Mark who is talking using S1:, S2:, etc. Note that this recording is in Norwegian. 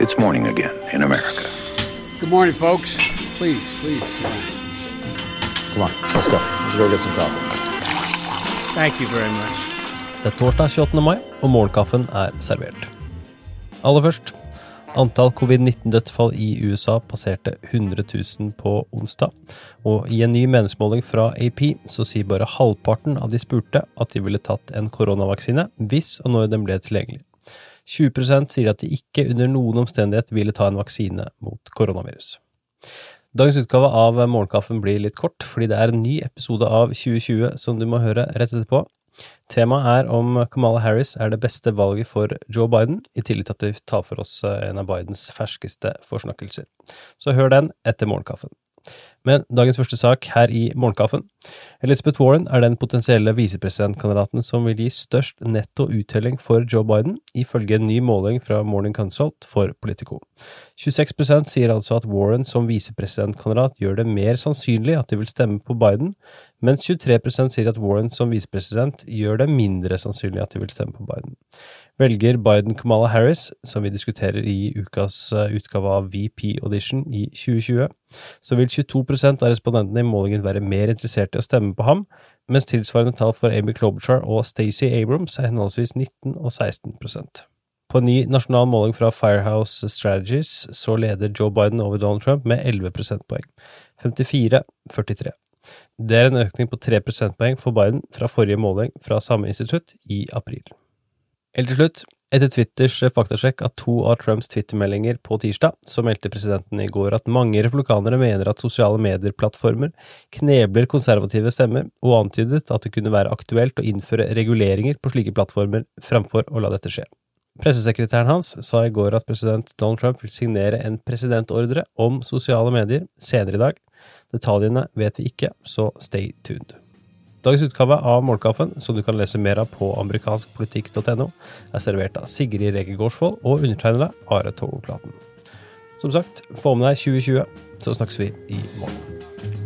S1: It's morning again in America.
S2: Good morning, folks. Please, please.
S3: Come on, let's go. Let's go get some coffee.
S2: Thank you very much.
S4: Det er torsdag 28. mai, og morgenkaffen er servert. Aller først, antall covid-19-dødsfall i USA passerte 100 000 på onsdag, og i en ny meningsmåling fra AP så sier bare halvparten av de spurte at de ville tatt en koronavaksine hvis og når den ble tilgjengelig. 20% sier at de ikke under noen omstendighet ville ta en vaksine mot koronavirus. Dagens utgave av Morgenkaffen blir litt kort, fordi det er en ny episode av 2020 som du må høre rett etterpå. Temaet er om Kamala Harris er det beste valget for Joe Biden, i tillegg til at vi tar for oss en av Bidens ferskeste forsnakkelser. Så hør den etter morgenkaffen. Men dagens første sak her i Morgenkaffen. Elizabeth Warren er den potensielle visepresidentkandidaten som vil gi størst netto uttelling for Joe Biden, ifølge en ny måling fra Morning Consult for Politico. 26% sier altså at Warren som visepresidentkandidat gjør det mer sannsynlig at de vil stemme på Biden, mens 23% sier at Warren som visepresident gjør det mindre sannsynlig at de vil stemme på Biden. Velger Biden Kamala Harris, som vi diskuterer i ukas utgave av VP Audition i 2020, så vil 22% av respondentene i målingen være mer interessert i å stemme på ham, mens tilsvarende tall for Amy Klobuchar og Stacey Abrams er henholdsvis 19 og 16% På en ny nasjonal måling fra Firehouse Strategies så leder Joe Biden over Donald Trump med 11 prosentpoeng, 54-43. Det er en økning på 3 prosentpoeng for Biden fra forrige måling fra samme institutt i april. Helt til slutt, etter Twitters faktasjekk av to av Trumps twittermeldinger på tirsdag, så meldte presidenten i går at mange republikanere mener at sosiale medier-plattformer knebler konservative stemmer, og antydet at det kunne være aktuelt å innføre reguleringer på slike plattformer fremfor å la dette skje. Pressesekretæren hans sa i går at president Donald Trump vil signere en presidentordre om sosiale medier senere i dag. Detaljene vet vi ikke, så stay tuned. Dagens utgave av Målkaffen, som du kan lese mer av på amerikanskpolitikk.no, er servert av Sigrid Rege Gårdsvold og undertegnede Are Togoklaten. Som sagt, få med deg 2020, så snakkes vi i morgen.